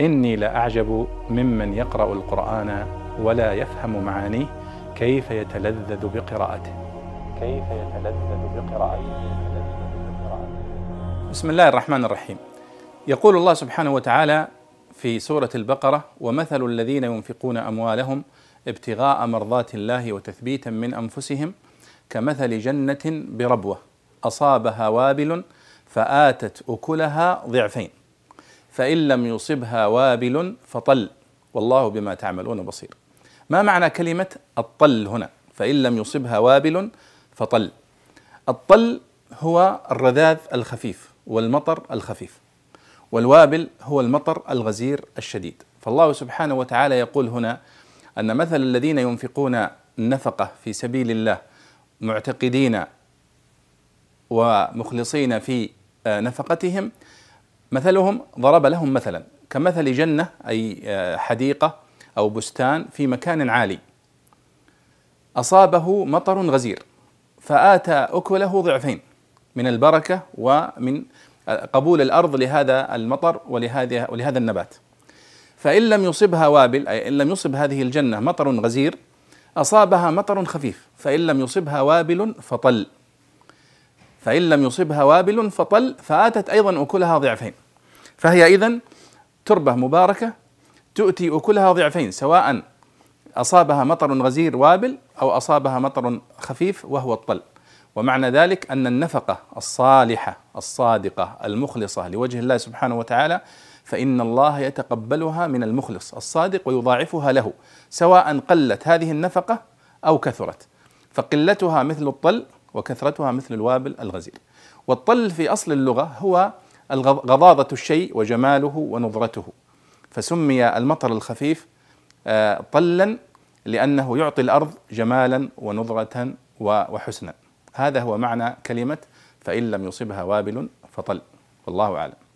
إني لأعجب ممن يقرأ القرآن ولا يفهم معانيه كيف يتلذذ بقراءته. كيف يتلذذ بقراءته. بسم الله الرحمن الرحيم. يقول الله سبحانه وتعالى في سورة البقرة ومثل الذين ينفقون أموالهم ابتغاء مرضات الله وتثبيتا من أنفسهم كمثل جنة بربوة أصابها وابل فآتت أكلها ضعفين. فإن لم يصبها وابل فطل. والله بما تعملون بصير. ما معنى كلمة الطل هنا؟ فإن لم يصبها وابل فطل. الطل هو الرذاذ الخفيف والمطر الخفيف والوابل هو المطر الغزير الشديد. فالله سبحانه وتعالى يقول هنا أن مثل الذين ينفقون النفقة في سبيل الله معتقدين ومخلصين في نفقتهم مثلهم ضرب لهم مثلا كمثل جنة أي حديقة أو بستان في مكان عالي. أصابه مطر غزير فآتى أكله ضعفين من البركة ومن قبول الأرض لهذا المطر ولهذا ولهذا النبات. فإن لم يصبها وابل أي إن لم يصب هذه الجنة مطر غزير أصابها مطر خفيف فإن لم يصبها وابل فطل. فإن لم يصبها وابل فطل فآتت أيضا أكلها ضعفين. فهي إذن تربة مباركة تؤتي أكلها ضعفين سواء أصابها مطر غزير وابل أو أصابها مطر خفيف وهو الطل. ومعنى ذلك أن النفقة الصالحة الصادقة المخلصة لوجه الله سبحانه وتعالى فإن الله يتقبلها من المخلص الصادق ويضاعفها له سواء قلت هذه النفقة أو كثرت. فقلتها مثل الطل وكثرتها مثل الوابل الغزير. والطل في أصل اللغة هو غضاضة الشيء وجماله ونضرته فسمي المطر الخفيف طلا لأنه يعطي الأرض جمالا ونضرة وحسنا. هذا هو معنى كلمة فإن لم يصبها وابل فطل. والله أعلم.